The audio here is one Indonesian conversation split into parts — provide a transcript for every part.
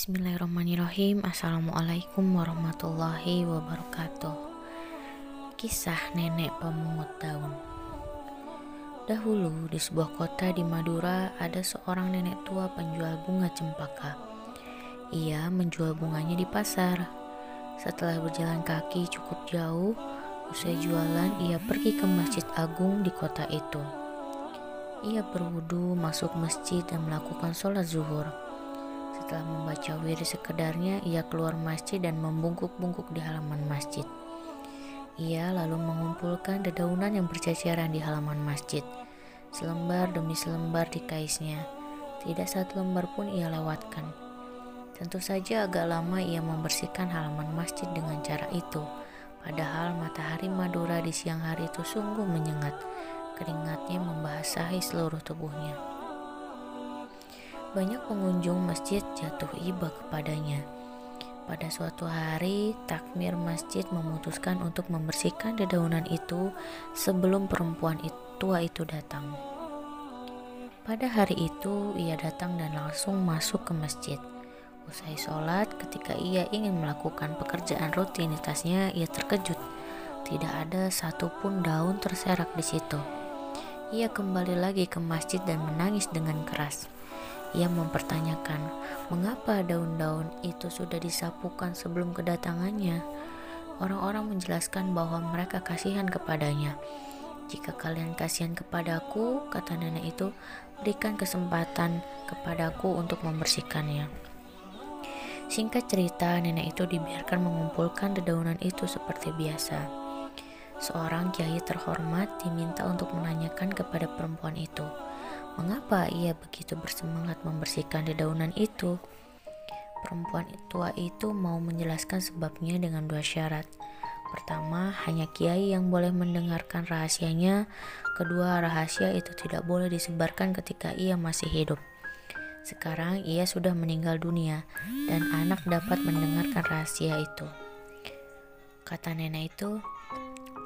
Bismillahirrahmanirrahim. Assalamualaikum warahmatullahi wabarakatuh. Kisah nenek pemungut daun. Dahulu di sebuah kota di Madura ada seorang nenek tua penjual bunga cempaka. Ia menjual bunganya di pasar. Setelah berjalan kaki cukup jauh Usai jualan ia pergi ke masjid agung di kota itu. Ia berwudu, masuk masjid dan melakukan sholat zuhur. Setelah membaca wirid sekedarnya, ia keluar masjid dan membungkuk-bungkuk di halaman masjid. Ia lalu mengumpulkan dedaunan yang berceceran di halaman masjid. Selembar demi selembar dikaisnya. Tidak satu lembar pun ia lewatkan. Tentu saja agak lama ia membersihkan halaman masjid dengan cara itu. Padahal matahari Madura di siang hari itu sungguh menyengat Keringatnya membasahi seluruh tubuhnya. Banyak pengunjung masjid jatuh iba kepadanya. Pada suatu hari, takmir masjid memutuskan untuk membersihkan dedaunan itu sebelum perempuan tua itu datang. Pada hari itu, ia datang dan langsung masuk ke masjid. Usai sholat, ketika ia ingin melakukan pekerjaan rutinitasnya, ia terkejut. Tidak ada satupun daun terserak di situ. Ia kembali lagi ke masjid dan menangis dengan keras. Ia mempertanyakan, mengapa daun-daun itu sudah disapukan sebelum kedatangannya. Orang-orang menjelaskan bahwa mereka kasihan kepadanya. Jika kalian kasihan kepadaku, kata nenek itu, berikan kesempatan kepadaku untuk membersihkannya. Singkat cerita, nenek itu dibiarkan mengumpulkan dedaunan itu seperti biasa. Seorang kiai terhormat diminta untuk menanyakan kepada perempuan itu, mengapa ia begitu bersemangat membersihkan dedaunan itu. Perempuan tua itu mau menjelaskan sebabnya dengan dua syarat. Pertama, hanya kiai yang boleh mendengarkan rahasianya. Kedua, rahasia itu tidak boleh disebarkan ketika ia masih hidup. Sekarang ia sudah meninggal dunia dan anak dapat mendengarkan rahasia itu. Kata nenek itu,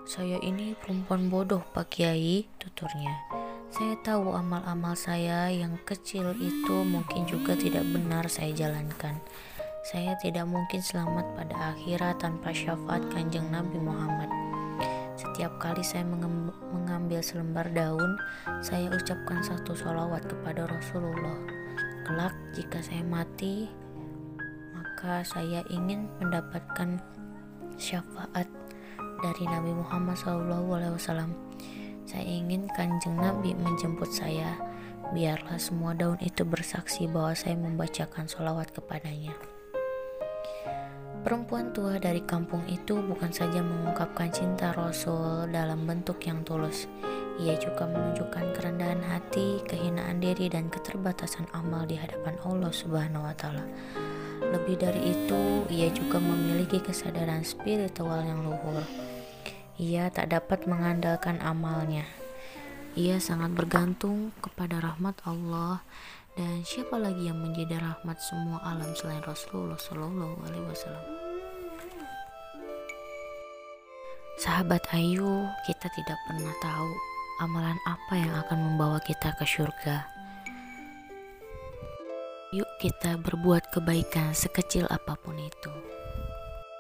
saya ini perempuan bodoh Pak Kiai, tuturnya. Saya tahu amal-amal saya yang kecil itu mungkin juga tidak benar saya jalankan. Saya tidak mungkin selamat pada akhirat tanpa syafaat kanjeng Nabi Muhammad. Setiap kali saya mengambil selembar daun, saya ucapkan satu sholawat kepada Rasulullah. Kelak jika saya mati, maka saya ingin mendapatkan syafaat dari Nabi Muhammad SAW. Saya ingin kanjeng Nabi menjemput saya. Biarlah semua daun itu bersaksi bahwa saya membacakan sholawat kepadanya. Perempuan tua dari kampung itu bukan saja mengungkapkan cinta Rasul dalam bentuk yang tulus, ia juga menunjukkan kerendahan hati, kehinaan diri, dan keterbatasan amal di hadapan Allah Subhanahu wa Ta'ala. Lebih dari itu, ia juga memiliki kesadaran spiritual yang luhur. Ia tak dapat mengandalkan amalnya. Ia sangat bergantung kepada rahmat Allah dan siapa lagi yang menjadi rahmat semua alam selain Rasulullah Shallallahu Alaihi Wasallam. Sahabat Ayu, kita tidak pernah tahu amalan apa yang akan membawa kita ke surga. Yuk kita berbuat kebaikan sekecil apa pun itu.